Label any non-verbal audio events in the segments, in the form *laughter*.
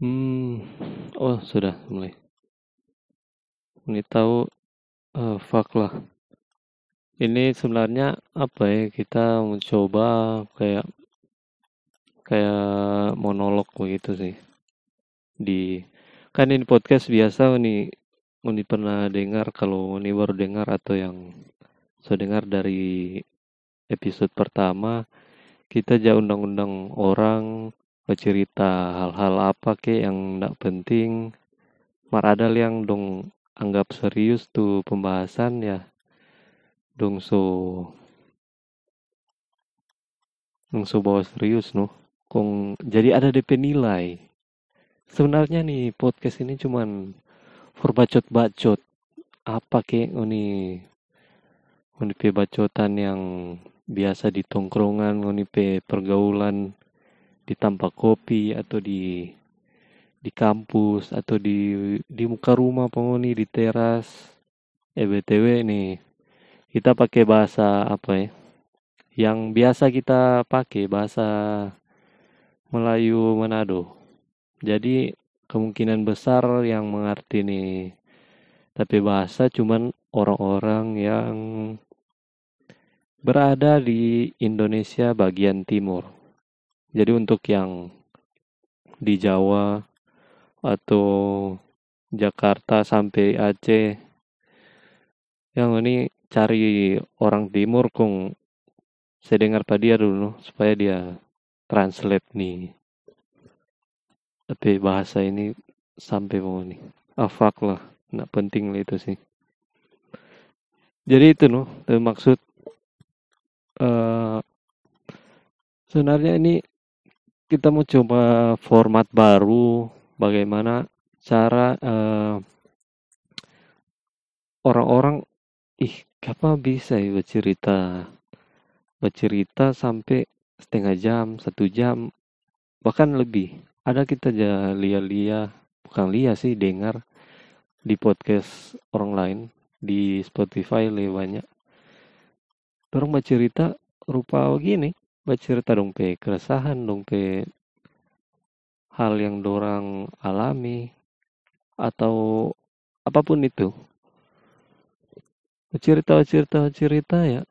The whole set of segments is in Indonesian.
Hmm, oh sudah mulai. Ini tahu uh, fuck lah. Ini sebenarnya apa ya? Kita mencoba kayak kayak monolog begitu sih. Di kan ini podcast biasa ini pernah dengar kalau ini baru dengar atau yang saya dengar dari episode pertama kita jauh undang-undang orang bercerita hal-hal apa ke yang tidak penting. Mar ada yang dong anggap serius tuh pembahasan ya. Dong so dong so bawa serius no kong jadi ada DP nilai. Sebenarnya nih podcast ini cuman for bacot-bacot. Apa ke ini ini bacotan yang biasa di tongkrongan ini pergaulan di tampak kopi atau di di kampus atau di di muka rumah penghuni di teras. Eh btw nih kita pakai bahasa apa ya? Yang biasa kita pakai bahasa Melayu Manado. Jadi kemungkinan besar yang mengerti nih tapi bahasa cuman orang-orang yang berada di Indonesia bagian timur jadi untuk yang di Jawa atau Jakarta sampai Aceh yang ini cari orang timur kong saya dengar pada dia dulu supaya dia translate nih. Tapi bahasa ini sampai mau nih. Afak ah, lah nggak penting lah itu sih. Jadi itu loh maksud uh, sebenarnya ini kita mau coba format baru bagaimana cara uh, orang-orang ih apa bisa ya bercerita bercerita sampai setengah jam satu jam bahkan lebih. Ada kita lia-lia bukan lia sih dengar di podcast orang lain di Spotify lebih banyak. Orang bercerita rupa begini bercerita dong pe keresahan dong pe hal yang dorang alami atau apa pun itu. Cerita cerita cerita ya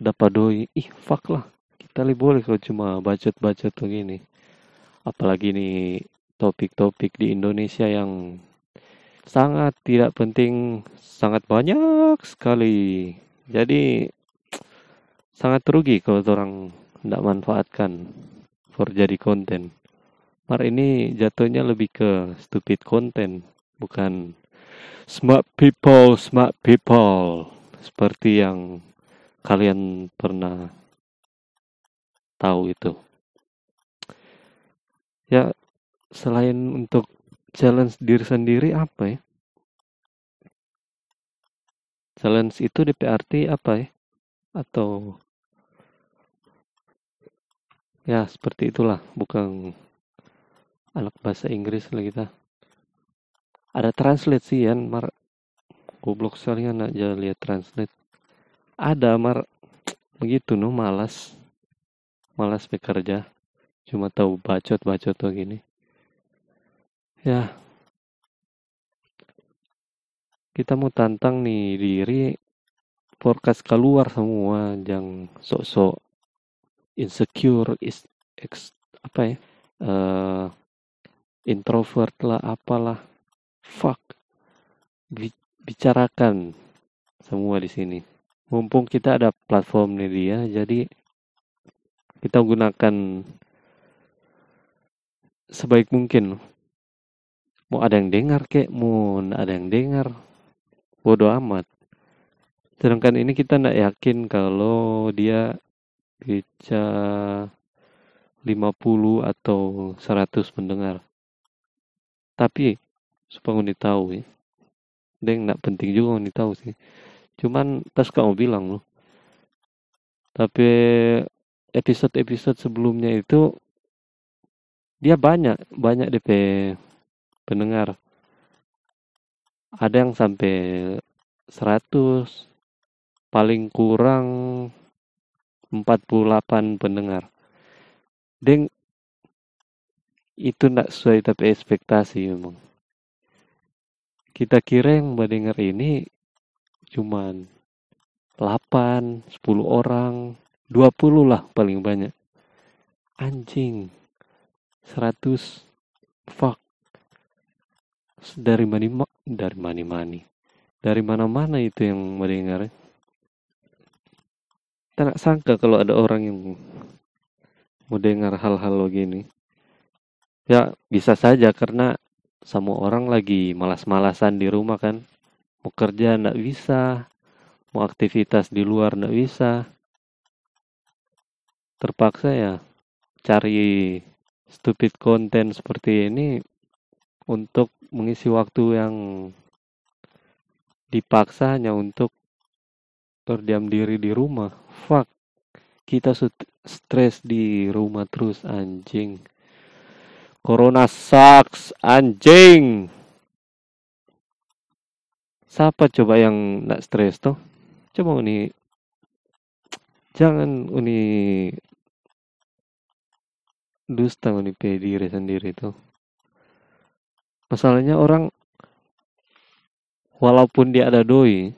dapat doi ih fuck lah kita lebih boleh kalau cuma bacot bacot begini. Apalagi nih topik-topik di Indonesia yang sangat tidak penting sangat banyak sekali. Jadi sangat rugi kalau orang tidak manfaatkan for jadi konten. Mar ini jatuhnya lebih ke stupid konten, bukan smart people, smart people seperti yang kalian pernah tahu itu. Ya, selain untuk challenge diri sendiri apa ya? Challenge itu DPRT apa ya? Atau ya seperti itulah. Bukan anak bahasa Inggris lah kita. Ada translate sih ya mar. Goblok sekali anak aja lihat translate. Ada mar. Begitu no malas. Malas bekerja. Cuma tahu bacot bacot tuh gini. Ya. Kita mau tantang nih diri forecast keluar semua yang sok-sok insecure is ex, apa ya uh, introvert lah apalah fuck bicarakan semua di sini. Mumpung kita ada platform nih dia jadi kita gunakan sebaik mungkin. Mau ada yang dengar kek mau ada yang dengar bodoh amat. Sedangkan ini kita tidak yakin kalau dia bisa 50 atau 100 pendengar. Tapi supaya nggak tahu ya. Deng nggak penting juga nggak tahu sih. Cuman tas kamu bilang loh. Tapi episode-episode sebelumnya itu dia banyak banyak DP pendengar. Ada yang sampai 100 paling kurang 48 pendengar. Deng itu ndak sesuai tapi ekspektasi memang kita kira yang mendengar ini cuman 8, 10 orang, 20 lah paling banyak. Anjing. 100 fuck. Dari mana dari mana mani Dari mana-mana itu yang mendengar. Tak sangka kalau ada orang yang mau dengar hal-hal begini. Ya, bisa saja karena semua orang lagi malas-malasan di rumah kan. Mau kerja ndak bisa, mau aktivitas di luar ndak bisa. Terpaksa ya cari stupid konten seperti ini untuk mengisi waktu yang dipaksa hanya untuk berdiam diri di rumah. Fuck. Kita stres di rumah terus anjing. Corona sucks, anjing. Siapa coba yang nak stres tuh? Coba uni jangan uni dusta uni diri sendiri tuh. Masalahnya orang walaupun dia ada doi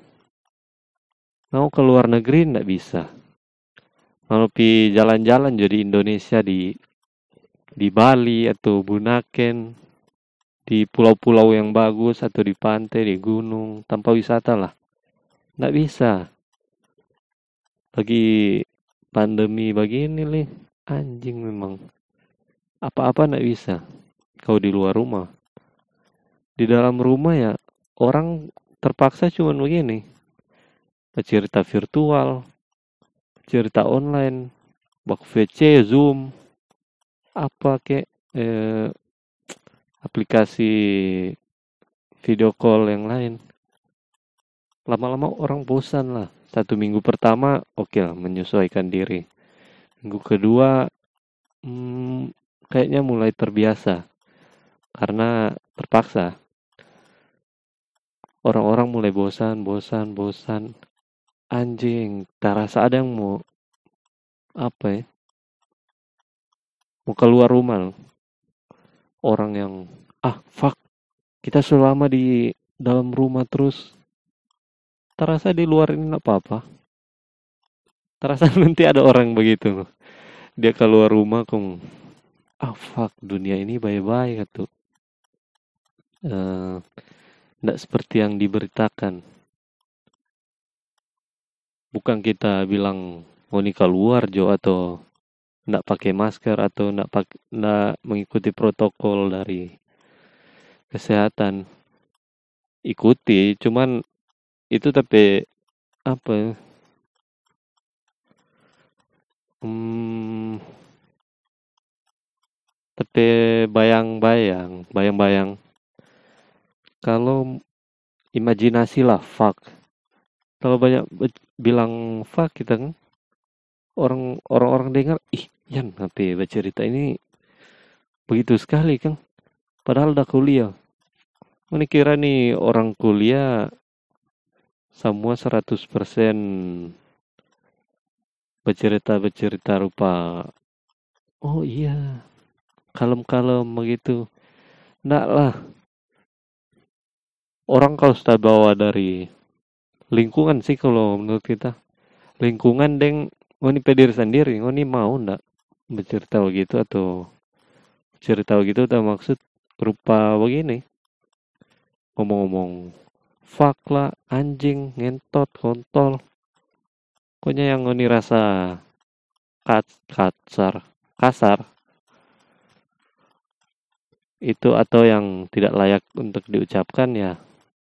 mau ke luar negeri ndak bisa. Mau pi jalan-jalan jadi Indonesia di di Bali atau Bunaken, di pulau-pulau yang bagus atau di pantai, di gunung, tanpa wisata lah. Nggak bisa. Bagi pandemi begini nih, anjing memang. Apa-apa nggak bisa. Kau di luar rumah. Di dalam rumah ya, orang terpaksa cuma begini. Cerita virtual, cerita online, bak VC, Zoom, apa kek eh, aplikasi video call yang lain. Lama-lama orang bosan lah. Satu minggu pertama oke okay lah menyesuaikan diri. Minggu kedua hmm, kayaknya mulai terbiasa. Karena terpaksa. Orang-orang mulai bosan bosan bosan anjing tak rasa ada yang mau apa ya mau keluar rumah orang yang ah fuck kita selama di dalam rumah terus. Terasa di luar ini apa-apa terasa *laughs* nanti ada orang begitu dia keluar rumah kong ah fuck dunia ini bye-bye gitu uh, seperti yang diberitakan bukan kita bilang oh, nikah keluar Jo atau nggak pakai masker atau nggak pakai mengikuti protokol dari kesehatan. Ikuti cuman itu tapi apa hmm, tapi bayang-bayang bayang-bayang. Kalau imajinasi lah fuck. Kalau banyak bilang fuck kita kan. Orang orang-orang dengar ih Yan HP bercerita ini begitu sekali kan padahal udah kuliah. Ini kira nih orang kuliah semua 100% bercerita-bercerita rupa. Oh iya. Kalem-kalem begitu. Enggak lah. Orang kalau sudah bawa dari lingkungan sih kalau menurut kita. Lingkungan deng. Oh ini pedir sendiri. Oh ini mau ndak? Bercerita begitu atau cerita begitu atau maksud rupa begini? Ngomong-ngomong fuck lah anjing ngentot kontol. Pokoknya yang ini rasa kat, kasar kasar. Itu atau yang tidak layak untuk diucapkan ya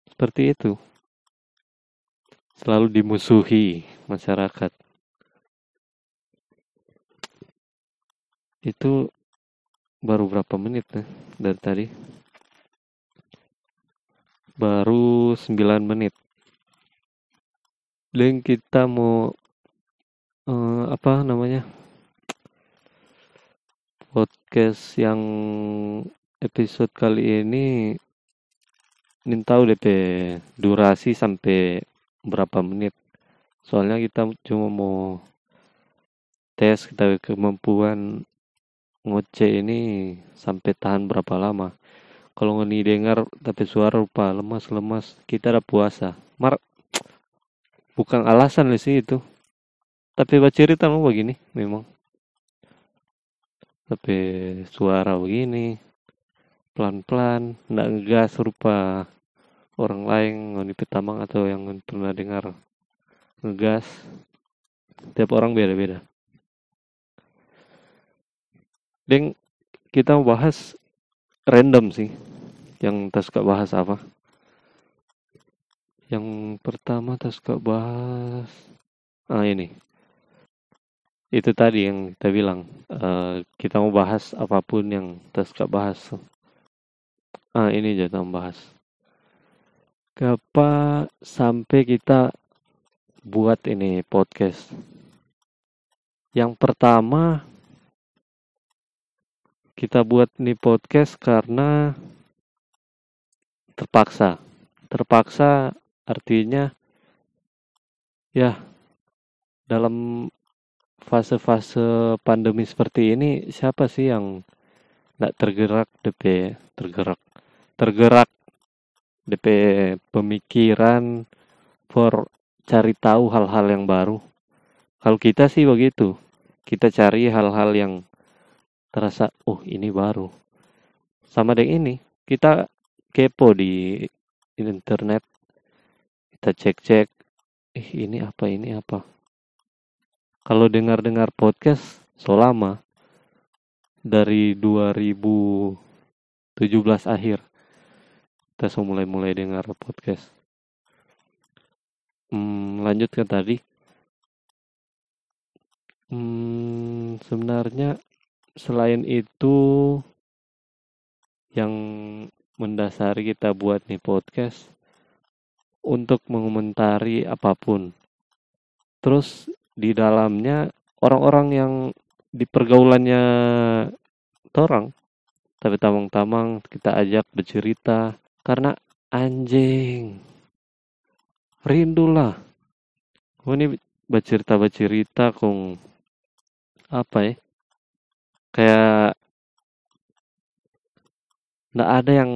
seperti itu selalu dimusuhi masyarakat Itu baru berapa menit ya dari tadi? Baru 9 menit. Dan kita mau uh, apa namanya? Podcast yang episode kali ini ingin tahu DP durasi sampai berapa menit. Soalnya kita cuma mau tes kita kemampuan ngoceh ini sampai tahan berapa lama. Kalau ngoni dengar tapi suara rupa lemas-lemas kita ada puasa. Mar bukan alasan sih itu. Tapi bercerita mau begini memang. Tapi suara begini pelan-pelan nggak ngegas rupa orang lain ngoni petamang atau yang pernah dengar ngegas tiap orang beda-beda Deng, kita mau bahas random sih. Yang tas bahas apa? Yang pertama tas bahas ah ini. Itu tadi yang kita bilang uh, kita mau bahas apa pun yang tas bahas. Ah ini aja kita bahas. Kapa sampai kita buat ini podcast. Yang pertama kita buat nih podcast karena terpaksa. Terpaksa artinya ya dalam fase-fase pandemi seperti ini siapa sih yang nggak tergerak DP tergerak tergerak DP pemikiran for cari tahu hal-hal yang baru. Kalau kita sih begitu. Kita cari hal-hal yang terasa oh ini baru. Sama dengan ini kita kepo di internet. Kita cek-cek eh ini apa ini apa? Kalau dengar-dengar podcast selama dari 2017 akhir kita so mulai-mulai dengar podcast hmm, lanjut ke tadi hmm, sebenarnya selain itu yang mendasari kita buat nih podcast untuk mengomentari apa pun. Terus di dalamnya orang-orang yang di pergaulannya orang tapi tamang-tamang kita ajak bercerita karena anjing. Rindulah. Oh ini bercerita bercerita kong. Apa ya? Kayak nggak ada yang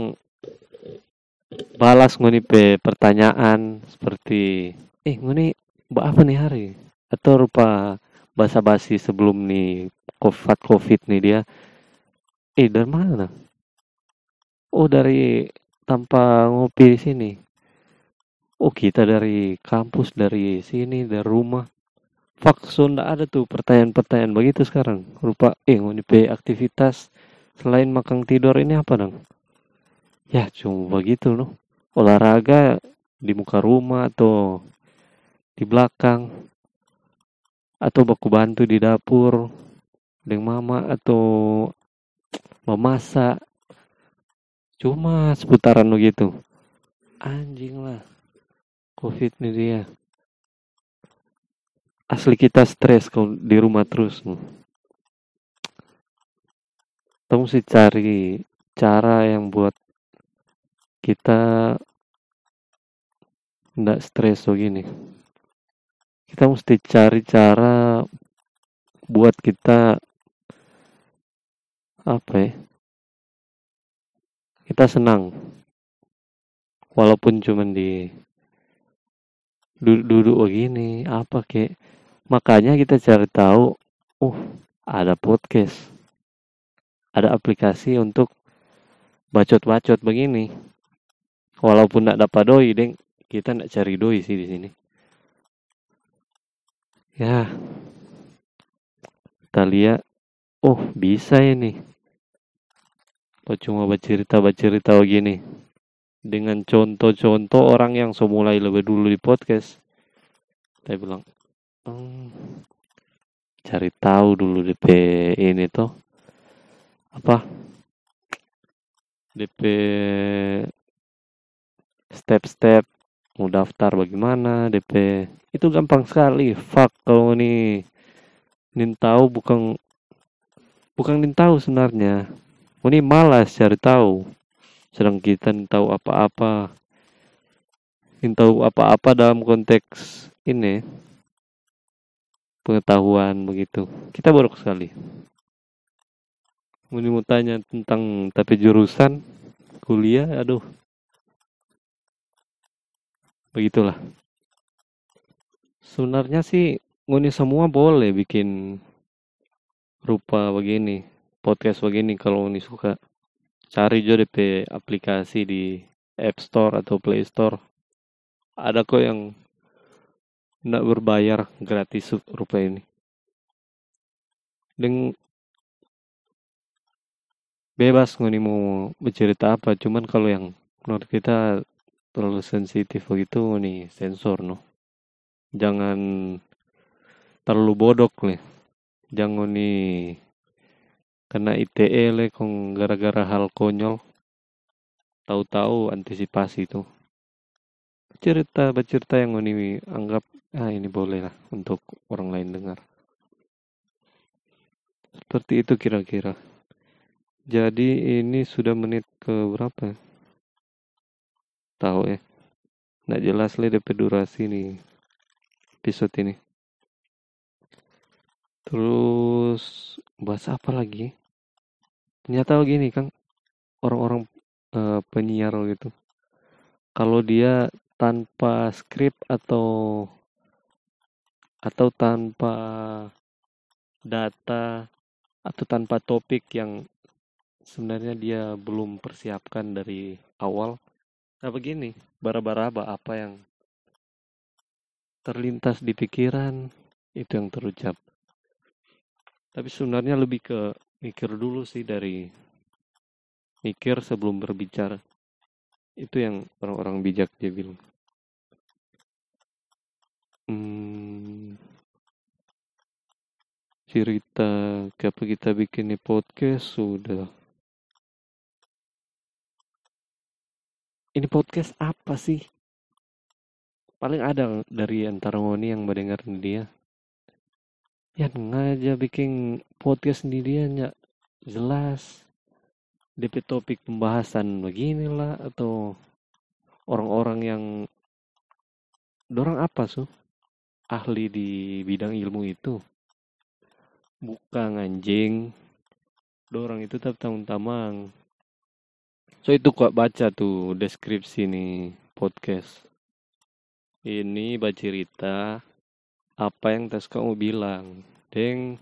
balas ngoni pe pertanyaan seperti eh ngoni mbak apa nih hari? Atau rupa basa-basi sebelum nih covid covid nih dia. Eh dari mana? Oh dari tanpa ngopi di sini oh kita dari kampus dari sini dari rumah Fakso ndak ada tuh pertanyaan-pertanyaan begitu sekarang. Rupa, eh mau aktivitas selain makan tidur ini apa dong? Ya cuma begitu loh. Olahraga di muka rumah atau di belakang atau baku bantu di dapur dengan mama atau memasak cuma seputaran begitu. Anjing lah. Covid nih dia. Asli kita stres kalau di rumah terus kita mesti cari cara yang buat kita tidak stres begini. Kita mesti cari cara buat kita apa ya kita senang walaupun cuman di duduk begini apa kayak Makanya kita cari tahu, uh, ada podcast. Ada aplikasi untuk bacot-bacot begini. Walaupun tidak dapat doi, deng, kita tidak cari doi sih di sini. Ya, kita lihat, oh bisa ini. Kok cuma bercerita-bercerita begini. Dengan contoh-contoh orang yang semulai lebih dulu di podcast. Saya bilang, Hmm, cari tahu dulu DP ini tuh apa? DP step-step mau daftar bagaimana DP itu gampang sekali fuck kalau ini nin tahu bukan bukan nin tahu sebenarnya ini malas cari tahu. Sedang kita tahu apa-apa. Tahu apa-apa dalam konteks ini. Pengetahuan begitu. Kita buruk sekali. Mau mau tanya tentang tapi jurusan kuliah, aduh. Begitulah. Sebenarnya sih nguni semua boleh bikin rupa begini, podcast begini kalau nguni suka. Cari juga DP aplikasi di App Store atau Play Store. Ada kok yang tidak berbayar gratis rupa ini. Dan bebas ngoni mau bercerita apa cuman kalau yang menurut kita terlalu sensitif begitu nih sensor no jangan terlalu bodok nih jangan nih kena ITE le kong gara-gara hal konyol tahu-tahu antisipasi itu cerita bercerita yang ini anggap ah ini boleh lah untuk orang lain dengar seperti itu kira-kira jadi ini sudah menit ke berapa? Tahu ya? Nggak jelas lah DP durasi nih episode ini. Terus bahas apa lagi? Ternyata begini kan orang-orang uh, penyiar gitu. Kalau dia tanpa skrip atau atau tanpa data atau tanpa topik yang sebenarnya dia belum persiapkan dari awal. Nah begini, bara-bara apa yang terlintas di pikiran itu yang terucap. Tapi sebenarnya lebih ke mikir dulu sih dari mikir sebelum berbicara. Itu yang orang-orang bijak dia bilang. Hmm, cerita kenapa kita bikin podcast sudah ini podcast apa sih? Paling ada dari antara ngoni yang mendengar dia. Ya ngaja bikin podcast sendirian ya jelas. DP topik pembahasan beginilah atau orang-orang yang dorang apa su ahli di bidang ilmu itu bukan anjing dorang itu tetap tanggung tamang So itu kok baca tuh deskripsi nih podcast. Ini baca cerita apa yang tes kamu bilang. Deng,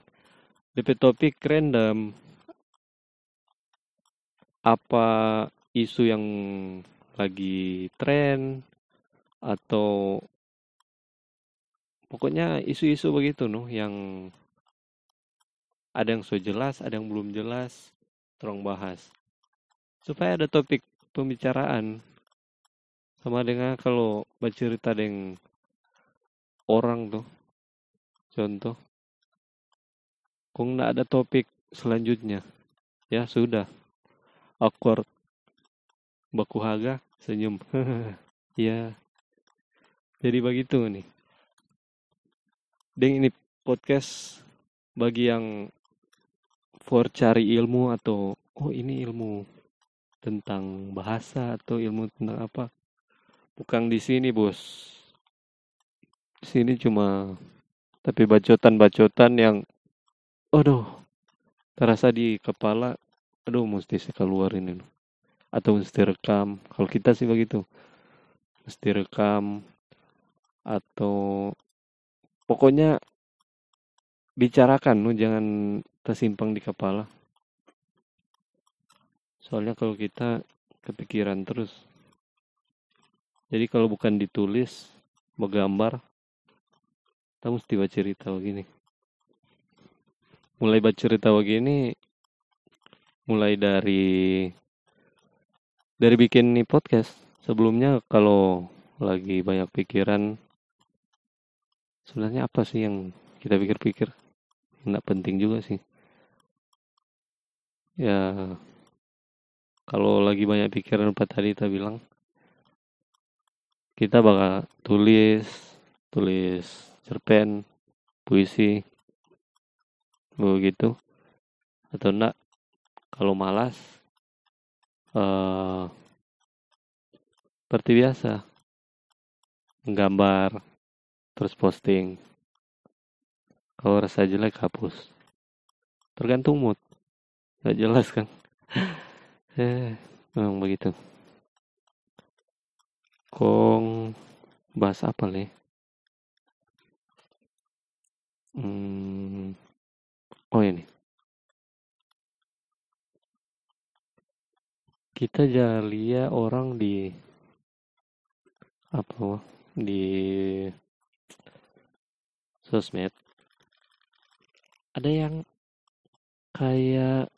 DP topik random. Apa isu yang lagi tren atau pokoknya isu-isu begitu noh yang ada yang so jelas, ada yang belum jelas, terong bahas. Supaya ada topik pembicaraan sama dengan kalau bercerita dengan orang tuh contoh kung nggak ada topik selanjutnya. Ya sudah. Awkward. Baku haga senyum. *laughs* Ya. Jadi begitu nih. Deng ini podcast bagi yang for cari ilmu atau oh ini ilmu tentang bahasa atau ilmu tentang apa. Bukan di sini, Bos. Di sini cuma tapi bacotan-bacotan yang aduh, terasa di kepala, aduh mesti saya keluarin ini. Atau mesti rekam. Kalau kita sih begitu. Mesti rekam atau pokoknya bicarakan, jangan tersimpang di kepala. Soalnya kalau kita kepikiran terus. Jadi kalau bukan ditulis, menggambar, kita mesti baca cerita begini. Mulai baca cerita begini, mulai dari dari bikin nih podcast. Sebelumnya kalau lagi banyak pikiran, sebenarnya apa sih yang kita pikir-pikir? Nggak penting juga sih. Ya, kalau lagi banyak pikiran apa tadi kita bilang kita bakal tulis tulis cerpen puisi begitu atau enggak kalau malas uh, seperti biasa menggambar terus posting. Kalau rasa jelek hapus. Tergantung mood. Nggak jelas kan *laughs* eh memang begitu. Kong bahas apa nih hmm, oh ini. Kita jalia orang di apa di sosmed. Ada yang kayak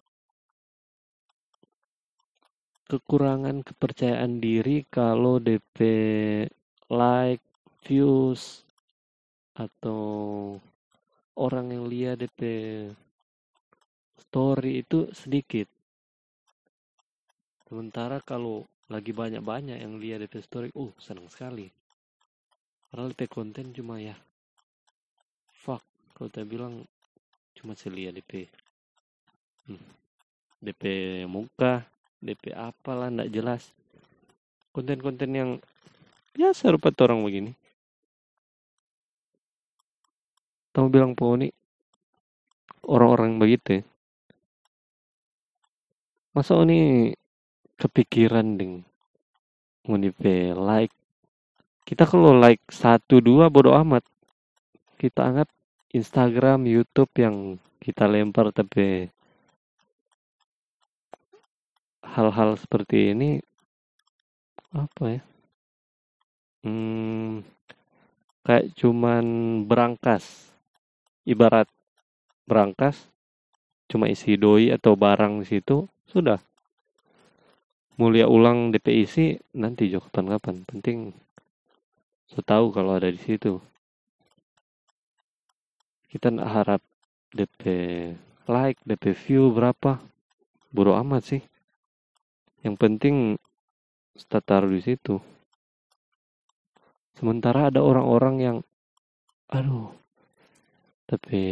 kekurangan kepercayaan diri kalau DP like, views atau orang yang lihat DP story itu sedikit. Sementara kalau lagi banyak-banyak yang lihat DP story, uh senang sekali. Padahal DP konten cuma ya fuck kalau saya bilang cuma lihat DP hmm. DP muka DP apalah ndak jelas konten-konten yang biasa rupa orang begini kamu bilang poni orang-orang begitu ya? masa ini kepikiran ding mau like? Kita kalau like satu dua bodo amat. Kita anggap Instagram YouTube yang kita lempar tapi hal-hal seperti ini apa ya? Hmm, kayak cuman berangkas ibarat berangkas cuma isi doi atau barang di situ sudah. Mulia ulang DP isi nanti jo kapan kapan. Penting saya tahu kalau ada di situ. Kita nak harap DP like DP view berapa? Bodo amat sih. Yang penting start taruh di situ. Sementara ada orang-orang yang, aduh, tapi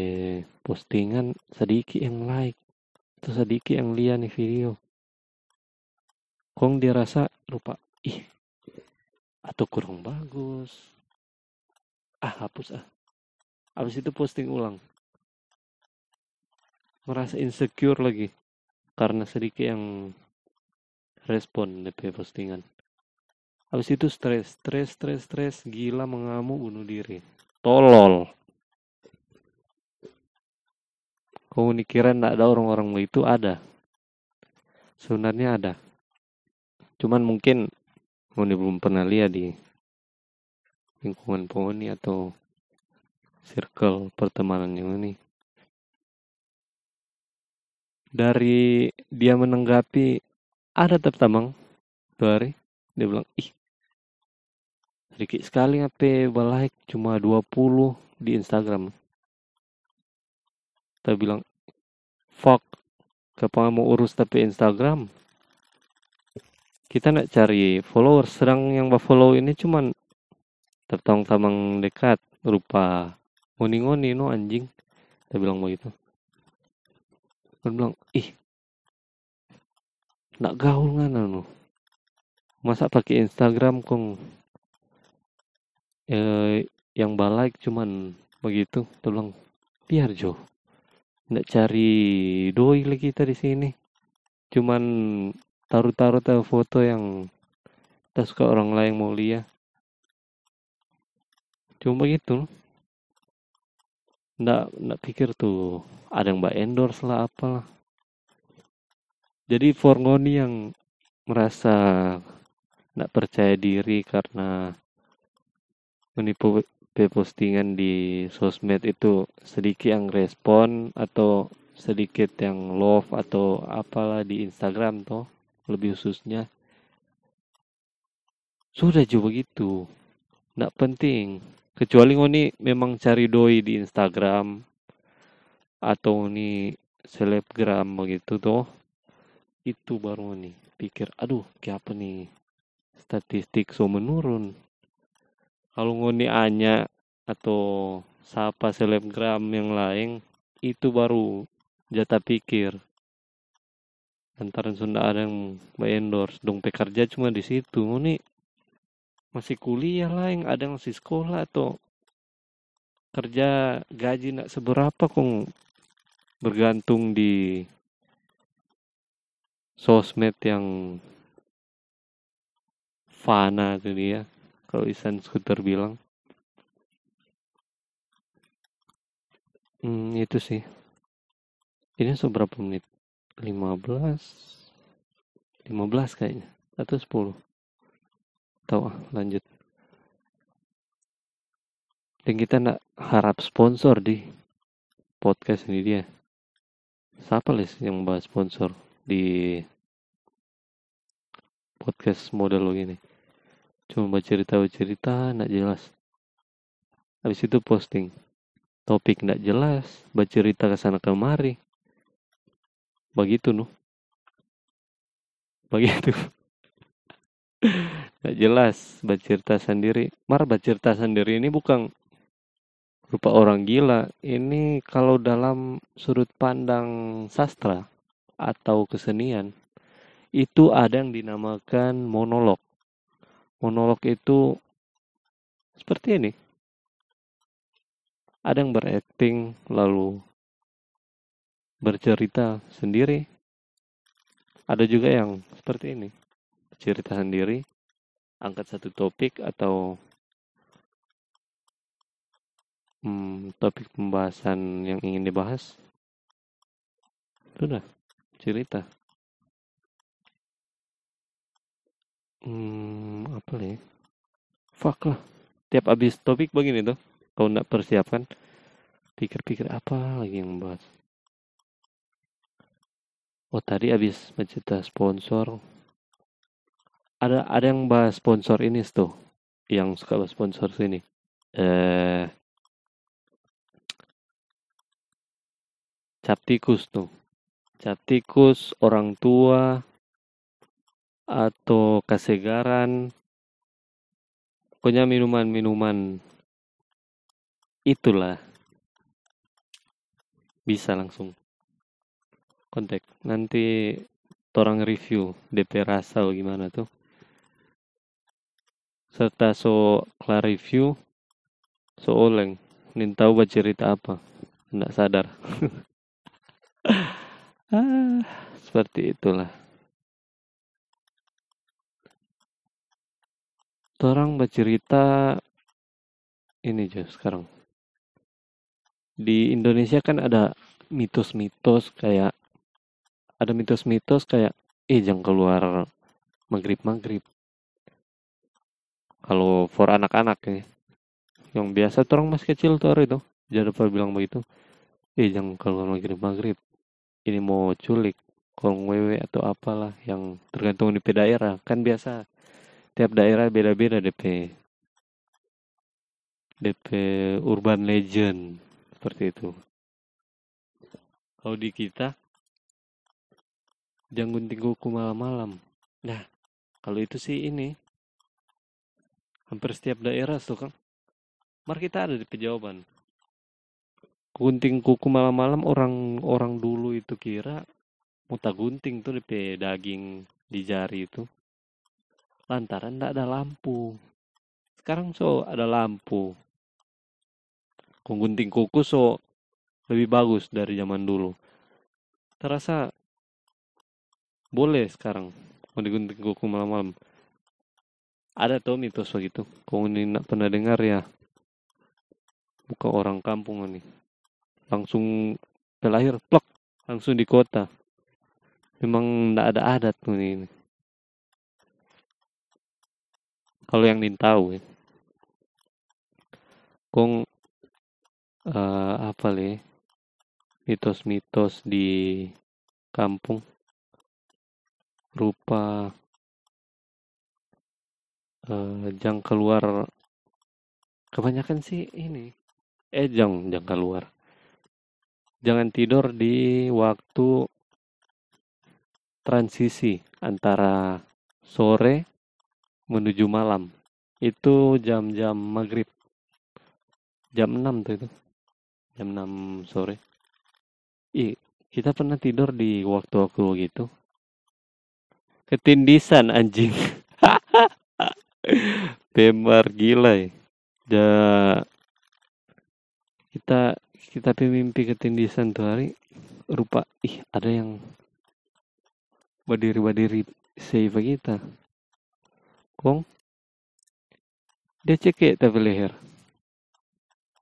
postingan sedikit yang like, atau sedikit yang lihat nih video. Kong dia rasa lupa, ih, atau kurang bagus. Ah, hapus ah. Habis itu posting ulang. Merasa insecure lagi. Karena sedikit yang respon DP postingan. Habis itu stres, stres, stres, stres, gila mengamuk bunuh diri. Tolol. Komunikiran tidak ada orang-orang itu ada. Sebenarnya ada. Cuman mungkin Ngoni belum pernah lihat di lingkungan Poni atau circle pertemanan yang ini. Dari dia menanggapi ada tetap tamang dua hari dia bilang ih sedikit sekali apa like cuma 20 di Instagram kita bilang fuck mau urus tapi Instagram? Kita nak cari followers sedang yang follow ini cuman tertong tamang dekat rupa ngoni-ngoni no anjing. Kita bilang begitu. Dia bilang ih nak gaul kan anu? Masa pakai Instagram kong. Eh, yang balik cuman begitu. Tolong biar Jo ndak cari doi lagi kita di sini. Cuman taruh-taruh taruh foto yang tak suka orang lain mau lihat. Cuma begitu ndak ndak pikir tuh ada yang mbak endorse lah apalah. Jadi Forngoni yang merasa tidak percaya diri karena menipu postingan di sosmed itu sedikit yang respon atau sedikit yang love atau apalah di Instagram toh lebih khususnya. Sudah juga begitu. Tidak penting. Kecuali ngoni memang cari doi di Instagram atau ini selebgram begitu toh itu baru nih pikir aduh kayak apa nih statistik so menurun kalau ngoni anya atau siapa selebgram yang lain itu baru jatah pikir. Antara sudah ada yang endorse dong pekerja cuma di situ ngoni. Masih kuliah lah yang ada yang masih sekolah atau kerja gaji nak seberapa kong bergantung di sosmed yang fana tuh dia kalau Isan Skuter bilang. Hmm, itu sih. Ini seberapa menit? 15 15 kayaknya. Atau 10 tahu ah, lanjut. Dan kita nak harap sponsor di podcast ini dia. Siapa les yang bahas sponsor di podcast model lo gini cuma baca cerita cerita nak jelas. Habis itu posting. Topik nak jelas baca cerita ke sana kemari. Begitu nuh. Begitu. *laughs* Nggak jelas baca cerita sendiri. Mar baca cerita sendiri ini bukan rupa orang gila. Ini kalau dalam sudut pandang sastra atau kesenian itu ada yang dinamakan monolog monolog itu seperti ini ada yang berakting lalu bercerita sendiri ada juga yang seperti ini cerita sendiri, angkat satu topik atau hmm, topik pembahasan yang ingin dibahas. Sudah, cerita. Hmm, apa nih? Fuck lah. Tiap habis topik begini tuh, kau nak persiapkan, pikir-pikir apa lagi yang bahas. Oh tadi habis mencerita sponsor, ada ada yang bahas sponsor ini tuh yang suka bahas sponsor sini eh cap tikus tuh cap tikus orang tua atau kesegaran pokoknya minuman-minuman itulah. Bisa langsung kontak. Nanti orang review DP rasa gimana tuh. Serta so kelar review so oleng. Nin tahu cerita apa. Tidak sadar. *laughs* Ah, seperti itulah orang bercerita ini aja sekarang. Di Indonesia kan ada mitos-mitos kayak ada mitos-mitos kayak eh jangan keluar maghrib maghrib kalau for anak-anak ya. Yang biasa tuh orang masih kecil tuh itu. Jadi pernah bilang begitu. Eh jangan keluar maghrib maghrib ini mau culik kong wewe atau apalah yang tergantung di daerah. Kan biasa tiap daerah beda-beda DP DP urban legend seperti itu. Kalau di kita jangan gunting kuku malam-malam nah kalau itu sih ini hampir setiap daerah tuh kan mari kita ada di pejawaban. Gunting kuku malam-malam orang orang dulu itu kira muta gunting tuh di daging di jari itu lantaran tidak ada lampu sekarang so ada lampu gunting kuku so lebih bagus dari zaman dulu terasa boleh sekarang mau digunting kuku malam-malam ada tuh mitos begitu. Kau ini nak pernah dengar ya? Bukan orang kampung ini. Langsung terlahir, plok, langsung di kota. Memang tidak ada adat ini. Kalau yang nin tahu ya. Kong uh, apa le? Mitos-mitos di kampung. Rupa uh, jang keluar. Kebanyakan sih ini. Eh jang jang keluar. Jangan tidur di waktu transisi antara sore menuju malam. Itu jam-jam maghrib. Jam 6 tuh itu. Jam 6 sore. Ih kita pernah tidur di waktu-waktu gitu. Ketindisan anjing. *laughs* Pemar gila ya. Da, kita kita mimpi ketindisan tuh hari rupa ih ada yang berdiri-berdiri save kita. Kong dia cekek tapi leher.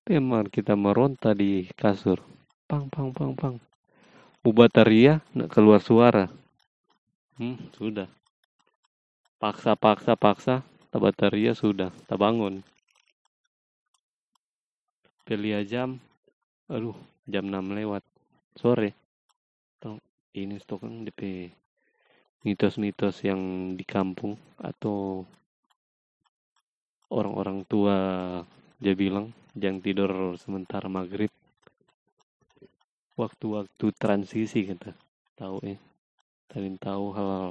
Memang kita meronta di kasur. Pang, pang, pang, pang. Ubataria nak keluar suara. Hmm, sudah. Paksa, paksa, paksa. Tabataria sudah. Tak bangun. Pelia jam. Aduh, jam 6 lewat. Sore. Ini stok DP mitos-mitos yang di kampung atau orang-orang tua dia bilang jangan tidur sementara maghrib. Waktu-waktu transisi kita tahu ya. Kalian tahu hal, -hal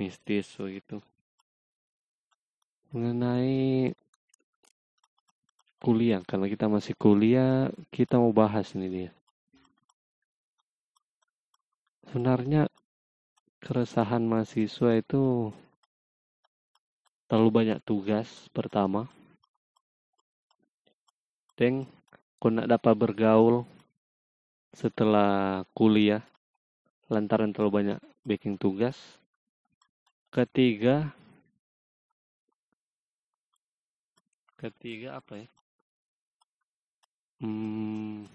mistis begitu. Mengenai kuliah karena kita masih kuliah kita mau bahas ini dia. Sebenarnya keresahan mahasiswa itu terlalu banyak tugas pertama. Dan kau nak dapat bergaul setelah kuliah lantaran terlalu banyak baking tugas. Ketiga ketiga apa ya? Hmm,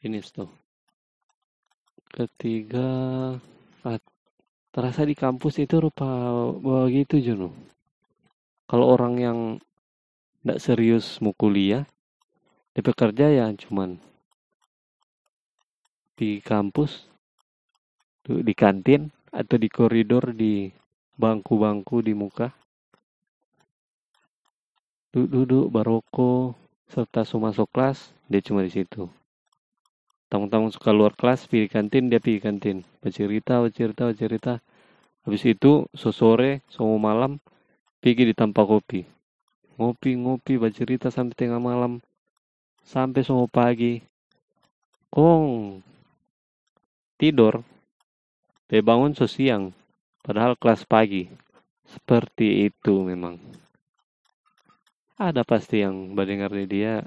ini tuh. Ketiga terasa di kampus itu rupa begitu Juno kalau orang yang tidak serius mau kuliah dia bekerja ya cuman di kampus di kantin atau di koridor di bangku-bangku di muka. Duduk-duduk baroko serta masuk kelas dia cuma di situ tamu-tamu suka luar kelas pergi kantin dia pergi kantin. Bercerita bercerita bercerita. Habis itu sore sore malam pergi di tempat kopi. Ngopi ngopi bercerita sampai tengah malam. Sampai semua pagi. Kong tidur. Bangun sosiang padahal kelas pagi. Seperti itu memang. Ada pasti yang mendengar dia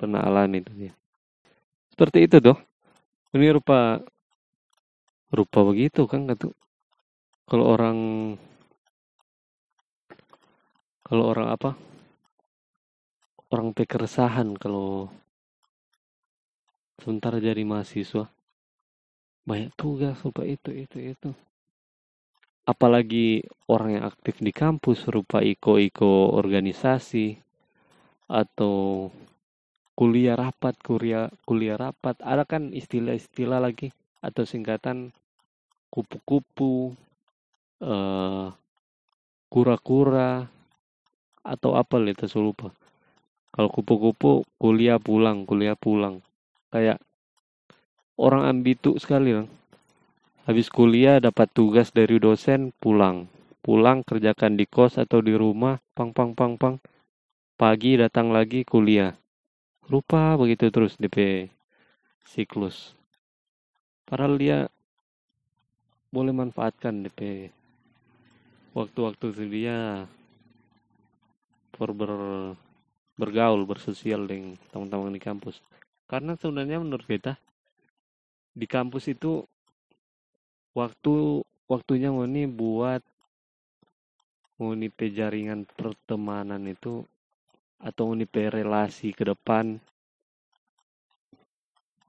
pernah alami itu dia seperti itu tuh. Ini rupa rupa begitu kan gitu. Kalau orang kalau orang apa? Orang pekeresahan kalau sementara jadi mahasiswa banyak tugas rupa itu itu itu apalagi orang yang aktif di kampus rupa iko-iko organisasi atau kuliah rapat, kuliah kuliah rapat. Ada kan istilah-istilah lagi atau singkatan kupu-kupu, uh, kura-kura atau apa itu saya lupa. Kalau kupu-kupu kuliah pulang, kuliah pulang. Kayak orang ambitu sekali lah. Habis kuliah dapat tugas dari dosen pulang. Pulang kerjakan di kos atau di rumah, pang pang pang pang. Pagi datang lagi kuliah lupa begitu terus DP siklus. Padahal dia boleh manfaatkan DP waktu-waktu itu dia for ber, bergaul bersosial dengan teman-teman di kampus. Karena sebenarnya menurut kita di kampus itu waktu waktunya mau ini buat mau ini jaringan pertemanan itu atau unipe relasi ke depan.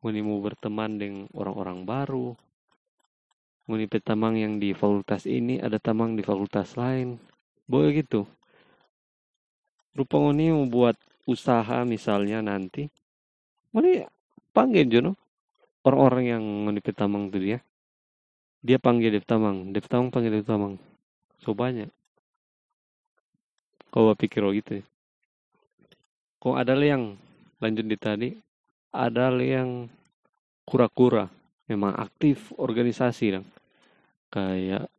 Mau berteman dengan orang-orang baru. Unipe tamang yang di fakultas ini ada tamang di fakultas lain. Boleh gitu. Rupa ini mau buat usaha misalnya nanti ini panggil jono. Orang-orang yang unipe tamang itu dia. Dia panggil Dev Tamang. Dev Tamang panggil Dev Tamang. So banyak. Kau pikir gitu ya kok ada yang lanjut di tadi. Ada yang kura-kura. Memang aktif organisasi dong kayak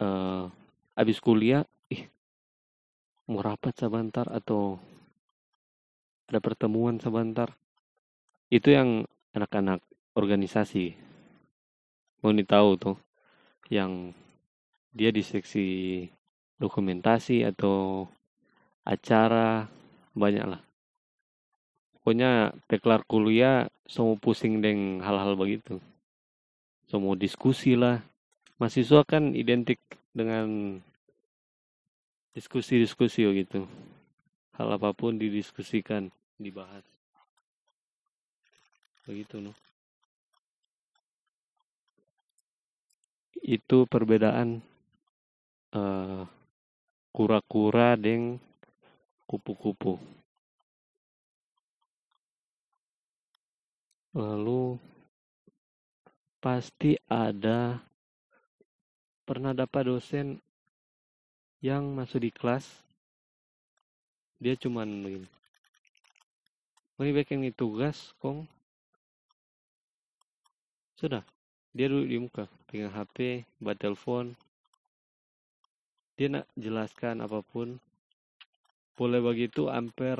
uh, habis kuliah ih mau rapat sebentar atau ada pertemuan sebentar. Itu yang anak-anak organisasi. Mau tahu tuh yang dia di seksi dokumentasi atau acara banyak lah pokoknya kelar kuliah semua pusing dengan hal-hal begitu semua diskusi lah mahasiswa kan identik dengan diskusi-diskusi gitu. Hal apa pun didiskusikan, dibahas. Begitu, no. Itu perbedaan uh, kura-kura dengan kupu-kupu. Lalu pasti ada pernah dapat dosen yang masuk di kelas dia cuman begini ini bikin ini tugas kong. Sudah dia duduk di muka pegang HP buat telepon. Dia nak jelaskan apa pun boleh begitu hampir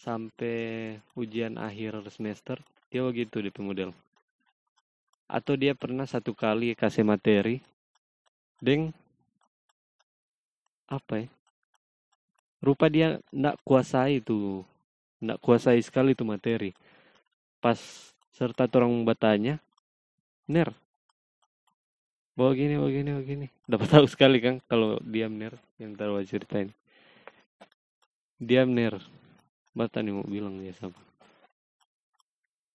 sampai ujian akhir semester? Dia begitu di pemodel. Atau dia pernah satu kali kasih materi? Deng? Apa ya? Rupa dia ndak kuasai itu ndak kuasai sekali itu materi. Pas serta orang bertanya ner bawa gini bawa gini dapat tahu sekali kan kalau diam ner yang taruh ceritain diam ner bata nih mau bilang dia sama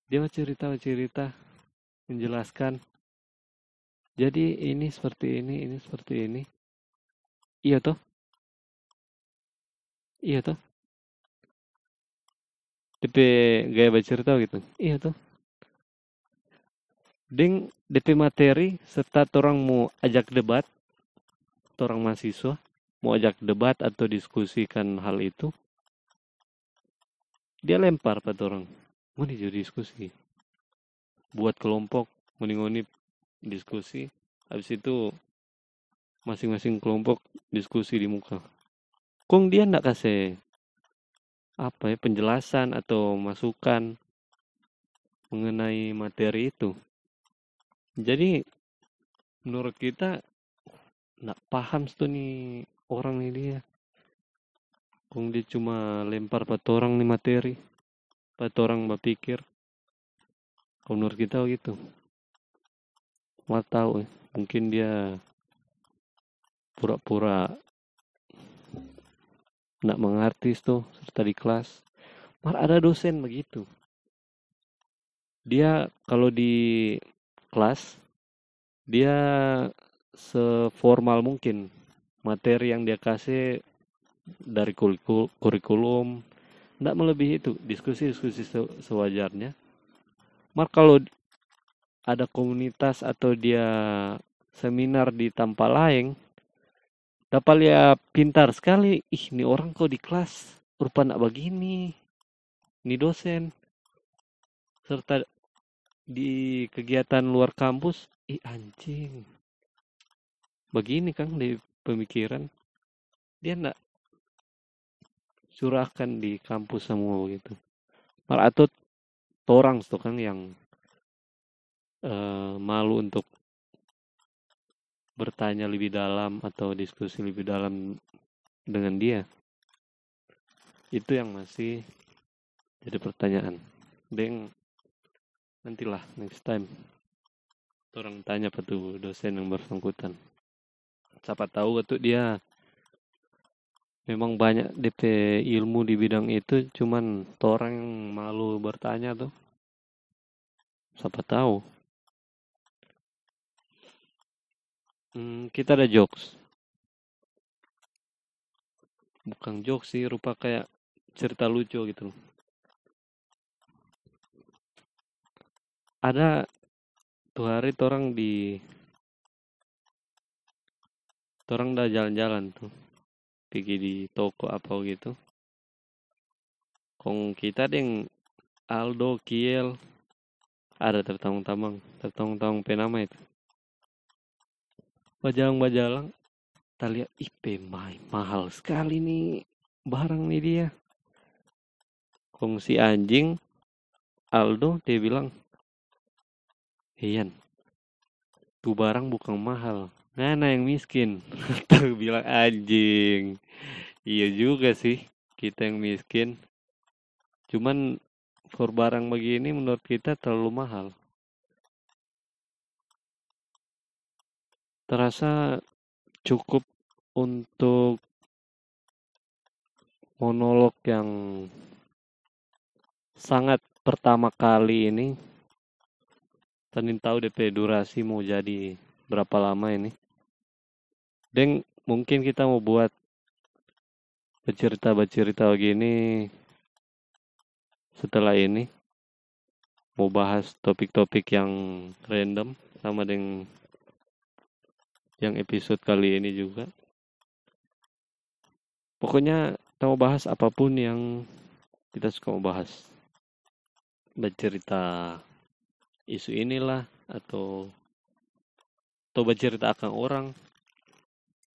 dia cerita cerita menjelaskan jadi ini seperti ini, ini seperti ini. Iya toh? Iya toh? DP gaya baca cerita gitu. Iya toh? Ding DP materi serta orang mau ajak debat, orang mahasiswa mau ajak debat atau diskusikan hal itu, dia lempar pada orang. Mau jadi diskusi. Buat kelompok, ngoni-ngoni diskusi habis itu masing-masing kelompok diskusi di muka kong dia ndak kasih apa ya penjelasan atau masukan mengenai materi itu jadi menurut kita ndak paham tuh nih orang ini dia kong dia cuma lempar pada orang nih materi. Pada orang berpikir kalau menurut kita gitu. Mau tahu ya. mungkin dia pura-pura nak mengerti tuh serta di kelas. Malah ada dosen begitu. Dia kalau di kelas dia seformal mungkin materi yang dia kasih dari kurikulum tidak melebihi itu diskusi-diskusi sewajarnya. Mar kalau ada komunitas atau dia seminar di tempat lain, dapat lihat pintar sekali. Ih, ini orang kok di kelas rupa nak begini. Ini dosen. Serta di kegiatan luar kampus, ih anjing. Begini kan di pemikiran. Dia nak curahkan di kampus semua begitu. Malah atau orang tuh kan yang uh, malu untuk bertanya lebih dalam atau diskusi lebih dalam dengan dia itu yang masih jadi pertanyaan Deng nantilah next time orang tanya tuh dosen yang bersangkutan siapa tahu itu dia memang banyak DP ilmu di bidang itu cuman orang yang malu bertanya tuh siapa tahu Hmm, kita ada jokes. Bukan jokes sih, rupa kayak cerita lucu gitu. Ada tuh hari orang di orang udah jalan-jalan tuh. Pergi di toko apa gitu. Kong kita deng Aldo Kiel. Ada tertanggung-tanggung tertanggung-tanggung penama itu. Bajalang-bajalang, kita lihat, ih pemai, mahal sekali nih barang nih dia. Kongsi anjing, Aldo, dia bilang, Ian, tuh barang bukan mahal, Ngana yang miskin. *laughs* Tuh bilang anjing. Iya juga sih, kita yang miskin. Cuman for barang begini menurut kita terlalu mahal. terasa cukup untuk monolog yang sangat pertama kali ini Tanin tahu DP durasi mau jadi berapa lama ini. Dan mungkin kita mau buat bercerita-bercerita begini setelah ini. Mau bahas topik-topik yang random sama dengan yang episode kali ini juga. Pokoknya kita mau bahas apa pun yang kita suka mau bahas. Bercerita isu inilah atau atau bercerita akan orang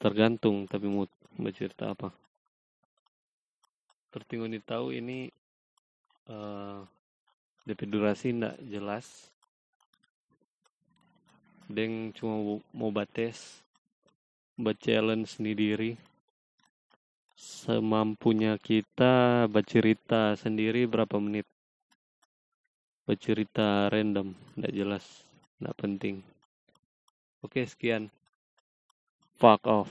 tergantung tapi mau bercerita apa? Ini tahu ini uh, durasi tidak jelas. Deng cuma mau bates challenge sendiri. Semampunya kita bercerita sendiri berapa menit? Bercerita random tidak jelas tidak penting. Oke, sekian. Fuck off.